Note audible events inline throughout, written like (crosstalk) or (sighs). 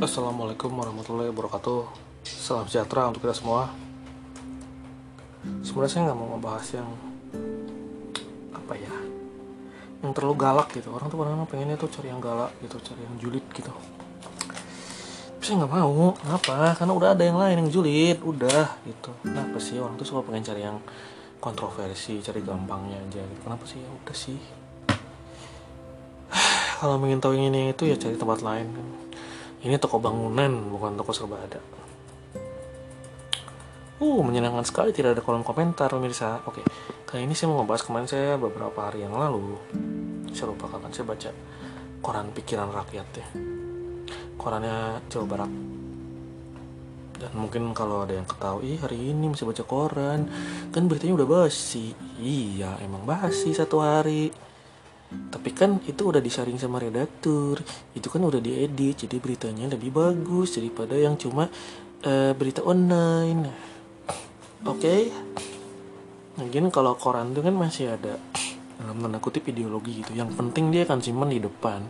Assalamualaikum warahmatullahi wabarakatuh. Salam sejahtera untuk kita semua. Sebenarnya saya nggak mau membahas yang Apa ya Yang terlalu galak gitu. Orang tuh kadang pengennya tuh cari yang galak gitu Cari yang julid gitu. Tapi saya nggak mau. Kenapa? Karena udah ada yang lain yang julid. Udah gitu. Kenapa sih? Orang tuh suka pengen cari yang kontroversi Cari gampangnya aja gitu. Kenapa sih? Ya udah sih. (sighs) Kalau ingin tahu yang ini itu ya cari tempat lain. kan ini toko bangunan, bukan toko serba ada. Uh, menyenangkan sekali tidak ada kolom komentar, pemirsa. Oke, kali ini saya mau ngebahas kemarin saya beberapa hari yang lalu. Saya lupa kapan saya baca koran pikiran rakyat ya. Korannya Jawa Barat. Dan mungkin kalau ada yang ketahui hari ini masih baca koran, kan beritanya udah basi. Iya, emang basi satu hari tapi kan itu udah disaring sama redaktur. Itu kan udah diedit jadi beritanya lebih bagus daripada yang cuma uh, berita online. Oke? Okay? mungkin kalau koran itu kan masih ada dalam tanda kutip ideologi gitu. Yang penting dia akan simpan di depan.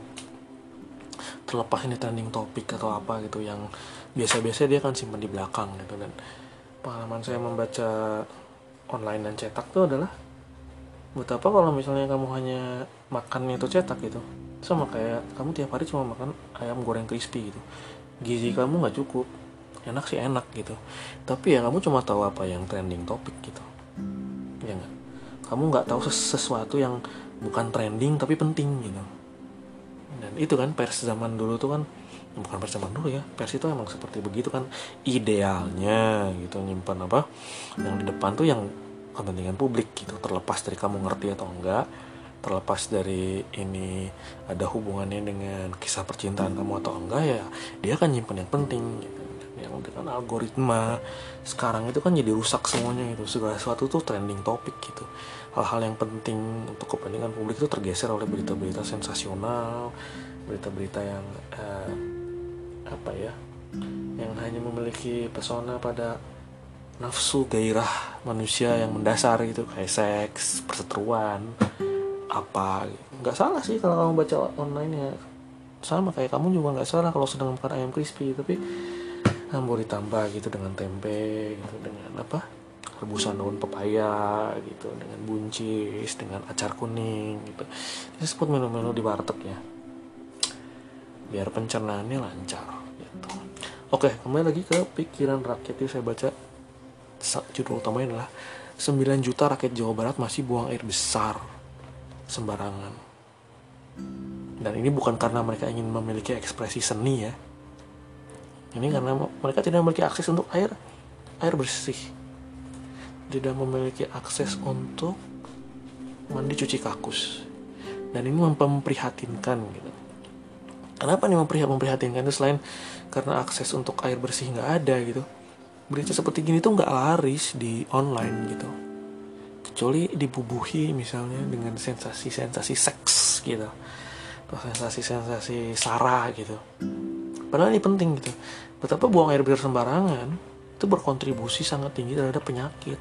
Terlepas ini trending topik atau apa gitu yang biasa-biasa dia akan simpan di belakang gitu. Dan pengalaman saya membaca online dan cetak itu adalah buat apa kalau misalnya kamu hanya makan itu cetak gitu. Sama kayak kamu tiap hari cuma makan ayam goreng crispy gitu. Gizi kamu nggak cukup. Enak sih enak gitu. Tapi ya kamu cuma tahu apa yang trending topik gitu. Ya nggak? Kamu nggak tahu sesuatu yang bukan trending tapi penting gitu. Dan itu kan pers zaman dulu tuh kan bukan pers zaman dulu ya pers itu emang seperti begitu kan. Idealnya gitu nyimpan apa yang di depan tuh yang kepentingan publik gitu. Terlepas dari kamu ngerti atau enggak terlepas dari ini ada hubungannya dengan kisah percintaan kamu atau enggak ya dia akan nyimpen yang penting gitu. yang dengan algoritma sekarang itu kan jadi rusak semuanya gitu. Segala sesuatu tuh trending topik gitu. Hal-hal yang penting untuk kepentingan publik itu tergeser oleh berita-berita sensasional berita-berita yang eh, apa ya yang hanya memiliki pesona pada nafsu gairah manusia yang mendasar gitu. Kayak seks perseteruan apa? Nggak salah sih kalau kamu baca online ya. Sama kayak kamu juga nggak salah kalau sedang makan ayam crispy tapi kamu ditambah gitu dengan tempe gitu dengan apa? Rebusan daun pepaya gitu dengan buncis dengan acar kuning gitu. Ini sebut menu-menu di warteg ya. Biar pencernaannya lancar gitu. Oke kembali lagi ke pikiran rakyat itu saya baca. Judul utamanya adalah 9 juta rakyat Jawa Barat masih buang air besar sembarangan. Dan ini bukan karena mereka ingin memiliki ekspresi seni ya. Ini karena mereka tidak memiliki akses untuk air air bersih. Tidak memiliki akses untuk mandi cuci kakus. Dan ini memprihatinkan gitu. Kenapa nih memprihatinkan itu selain karena akses untuk air bersih nggak ada gitu berita seperti gini tuh nggak laris di online gitu kecuali dibubuhi misalnya dengan sensasi-sensasi seks gitu. Atau sensasi-sensasi sara gitu. Padahal ini penting gitu. Betapa buang air besar sembarangan itu berkontribusi sangat tinggi terhadap penyakit.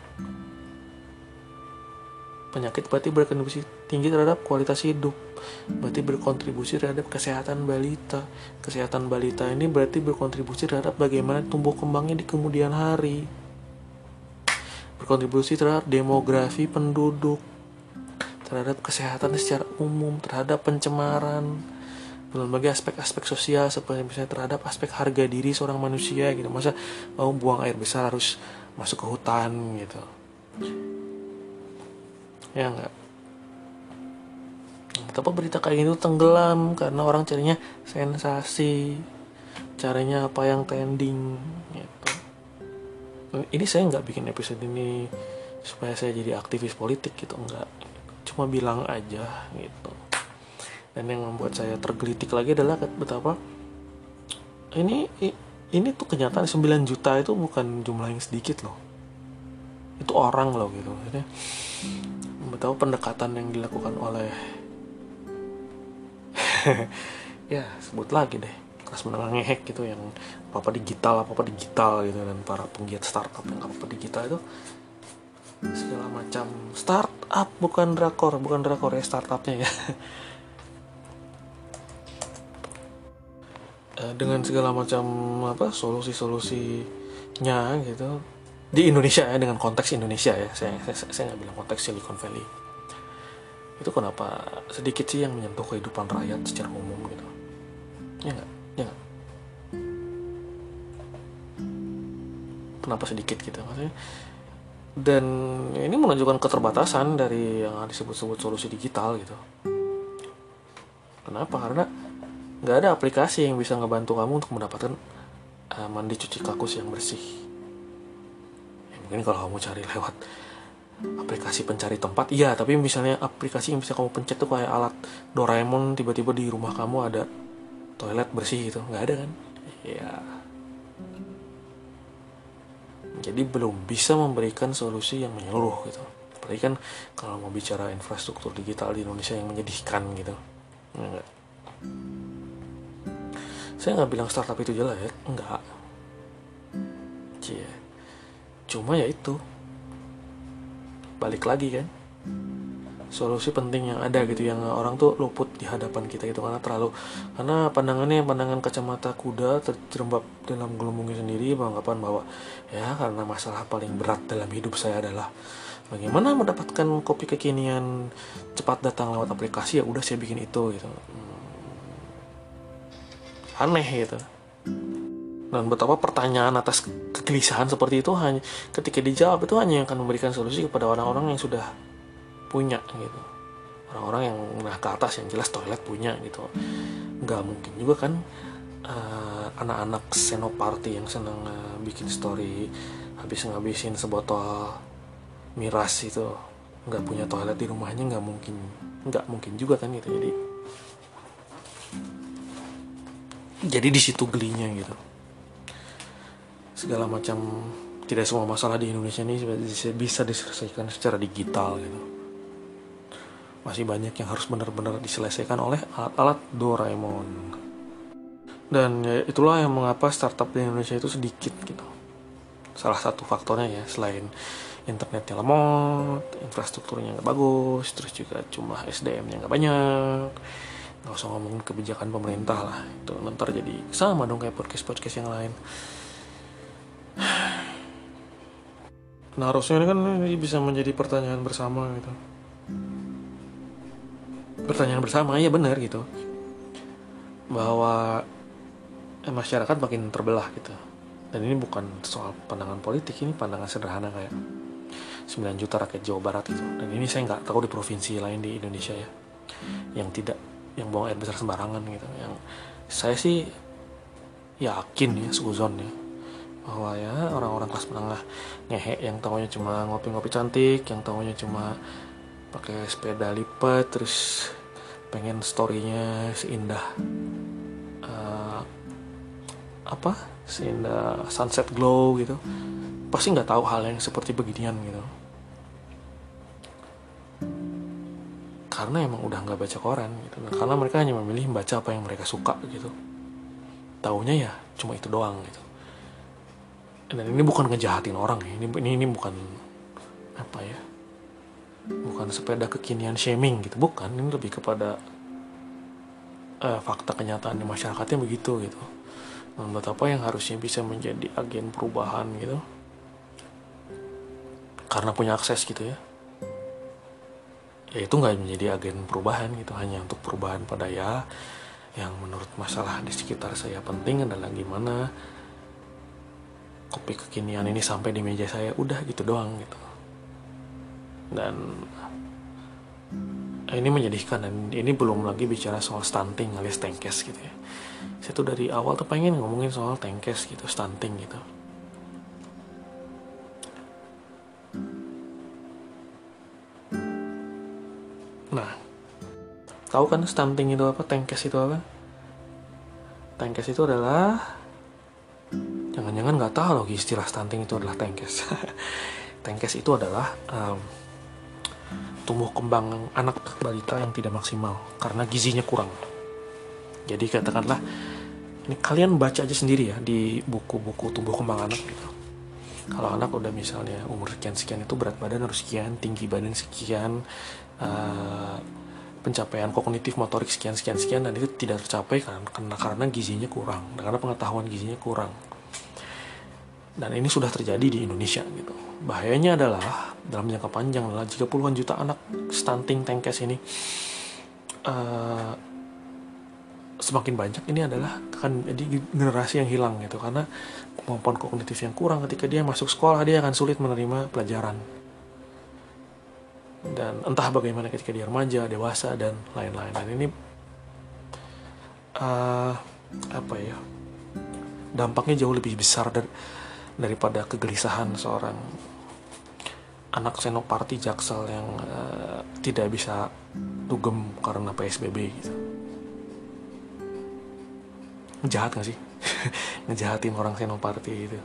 Penyakit berarti berkontribusi tinggi terhadap kualitas hidup. Berarti berkontribusi terhadap kesehatan balita. Kesehatan balita ini berarti berkontribusi terhadap bagaimana tumbuh kembangnya di kemudian hari berkontribusi terhadap demografi penduduk terhadap kesehatan secara umum terhadap pencemaran berbagai aspek-aspek sosial seperti misalnya terhadap aspek harga diri seorang manusia gitu. Masa mau buang air besar harus masuk ke hutan gitu. Ya enggak tapi berita kayak gitu tenggelam karena orang carinya sensasi caranya apa yang trending gitu ini saya nggak bikin episode ini supaya saya jadi aktivis politik gitu enggak cuma bilang aja gitu. Dan yang membuat saya tergelitik lagi adalah betapa ini ini tuh kenyataan 9 juta itu bukan jumlah yang sedikit loh. Itu orang loh gitu Jadi, tahu pendekatan yang dilakukan oleh (laughs) ya sebut lagi deh kelas menengah ngehek gitu yang apa apa digital apa apa digital gitu dan para penggiat startup yang apa apa digital itu segala macam. Startup bukan drakor bukan drakor ya startupnya ya. Uh, (laughs) dengan segala macam apa solusi-solusinya gitu. Di Indonesia ya dengan konteks Indonesia ya. Saya saya, saya nggak bilang konteks Silicon Valley. Itu kenapa sedikit sih yang menyentuh kehidupan rakyat secara umum gitu. Ya nggak kenapa sedikit gitu maksudnya. Dan ini menunjukkan keterbatasan dari yang disebut-sebut solusi digital gitu. Kenapa? Karena nggak ada aplikasi yang bisa ngebantu kamu untuk mendapatkan uh, mandi cuci kakus yang bersih. Ya, mungkin kalau kamu cari lewat aplikasi pencari tempat iya tapi misalnya aplikasi yang bisa kamu pencet tuh kayak alat Doraemon tiba-tiba di rumah kamu ada toilet bersih gitu. Nggak ada kan? Ya jadi belum bisa memberikan solusi yang menyeluruh gitu. Apalagi kan kalau mau bicara infrastruktur digital di Indonesia yang menyedihkan gitu. Enggak saya nggak bilang startup itu jelek enggak Cie. cuma ya itu. Balik lagi kan solusi penting yang ada gitu yang orang tuh luput di hadapan kita gitu karena terlalu karena pandangannya pandangan kacamata kuda terjerembab dalam gelembungnya sendiri beranggapan bahwa ya karena masalah paling berat dalam hidup saya adalah bagaimana mendapatkan kopi kekinian cepat datang lewat aplikasi ya udah saya bikin itu gitu hmm. aneh gitu dan betapa pertanyaan atas kegelisahan seperti itu hanya ketika dijawab itu hanya akan memberikan solusi kepada orang-orang yang sudah punya gitu. Orang-orang yang nah ke atas yang jelas toilet punya gitu. Nggak mungkin juga kan uh, anak-anak senoparty yang seneng uh, bikin story habis ngabisin sebotol miras itu nggak punya toilet di rumahnya nggak mungkin nggak mungkin juga kan gitu. Jadi jadi di situ gelinya gitu. Segala macam tidak semua masalah di Indonesia ini bisa diselesaikan secara digital gitu masih banyak yang harus benar-benar diselesaikan oleh alat-alat Doraemon. Dan ya, itulah yang mengapa startup di Indonesia itu sedikit gitu. Salah satu faktornya ya selain internetnya lemot infrastrukturnya nggak bagus terus juga jumlah SDM-nya nggak banyak. Nggak usah ngomongin kebijakan pemerintah lah itu nanti jadi sama dong kayak podcast podcast yang lain. Nah harusnya ini kan ini bisa menjadi pertanyaan bersama gitu pertanyaan bersama ya benar gitu. Bahwa eh, masyarakat makin terbelah gitu. Dan ini bukan soal pandangan politik ini pandangan sederhana kayak 9 juta rakyat Jawa Barat gitu. Dan ini saya nggak tahu di provinsi lain di Indonesia ya yang tidak yang buang air besar sembarangan gitu. Yang saya sih yakin ya suzon ya bahwa ya orang-orang kelas menengah ngehe yang tahunya cuma ngopi-ngopi cantik yang tahunya cuma pakai sepeda lipat terus pengen storynya seindah uh, apa seindah sunset glow gitu. Pasti nggak tahu hal yang seperti beginian gitu. Karena emang udah nggak baca koran gitu. Karena mereka hanya memilih membaca apa yang mereka suka gitu. Taunya ya cuma itu doang gitu. Dan ini bukan ngejahatin orang ya. Ini ini, ini bukan apa ya bukan sepeda kekinian shaming gitu. Bukan ini lebih kepada uh, fakta kenyataan di masyarakatnya begitu gitu. Dan betapa yang harusnya bisa menjadi agen perubahan gitu. Karena punya akses gitu ya. Ya itu nggak menjadi agen perubahan gitu. Hanya untuk perubahan pada ya. Yang menurut masalah di sekitar saya penting adalah gimana kopi kekinian ini sampai di meja saya. Udah gitu doang gitu dan ini menyedihkan dan ini belum lagi bicara soal stunting alias tengkes gitu ya. Saya tuh dari awal tuh pengen ngomongin soal tengkes gitu stunting gitu. Nah tahu kan stunting itu apa tengkes itu apa? Tengkes itu adalah jangan-jangan nggak tahu loh istilah stunting itu adalah tengkes. (laughs) Tengkes itu adalah um, tumbuh kembang anak balita yang tidak maksimal karena gizinya kurang. Jadi katakanlah ini kalian baca aja sendiri ya di buku-buku tumbuh kembang anak gitu. Kalau anak udah misalnya umur sekian sekian itu berat badan harus sekian, tinggi badan sekian, uh, pencapaian kognitif motorik sekian sekian sekian dan itu tidak tercapai karena karena, karena gizinya kurang karena pengetahuan gizinya kurang dan ini sudah terjadi di Indonesia gitu. Bahayanya adalah dalam jangka panjang adalah jika puluhan juta anak stunting tengkes ini uh, semakin banyak ini adalah akan jadi generasi yang hilang gitu. Karena kemampuan kognitif yang kurang ketika dia masuk sekolah dia akan sulit menerima pelajaran. Dan entah bagaimana ketika dia remaja dewasa dan lain-lain. Dan ini uh, apa ya dampaknya jauh lebih besar dari, daripada kegelisahan seorang anak senoparti jaksel yang uh, tidak bisa dugem karena psbb gitu. Jahat gak sih? (laughs) Ngejahatin orang senoparti itu.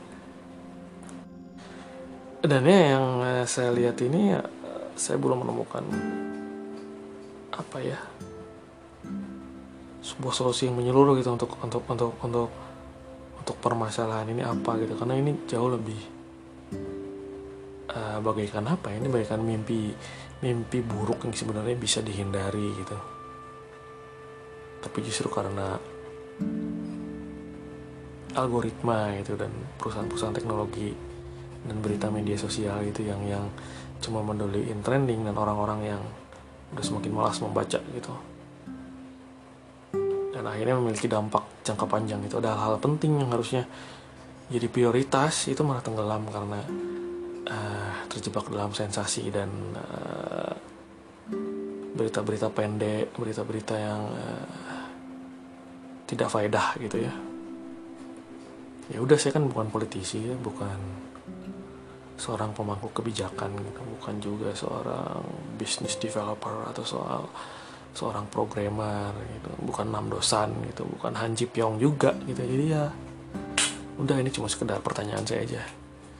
Dan ya yang eh, saya lihat ini ya saya belum menemukan apa ya sebuah solusi yang menyeluruh gitu untuk untuk untuk untuk untuk permasalahan ini apa gitu. Karena ini jauh lebih uh, bagaikan apa ya? Ini bagaikan mimpi mimpi buruk yang sebenarnya bisa dihindari gitu. Tapi justru karena algoritma itu dan perusahaan-perusahaan teknologi dan berita media sosial itu yang yang cuma menduliin trending dan orang-orang yang udah semakin malas membaca gitu dan akhirnya memiliki dampak jangka panjang. Itu ada hal-hal penting yang harusnya jadi prioritas. Itu malah tenggelam karena uh, terjebak dalam sensasi dan uh, berita-berita pendek berita-berita yang uh, tidak faedah gitu ya. Ya udah saya kan bukan politisi ya bukan seorang pemangku kebijakan gitu. Bukan juga seorang business developer atau soal seorang programmer gitu. Bukan enam dosan gitu bukan Hanji Pyong juga gitu. Jadi ya udah ini cuma sekedar pertanyaan saya aja.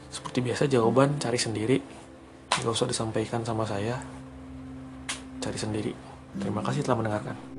Seperti biasa jawaban cari sendiri. Nggak usah disampaikan sama saya. Cari sendiri. Terima kasih telah mendengarkan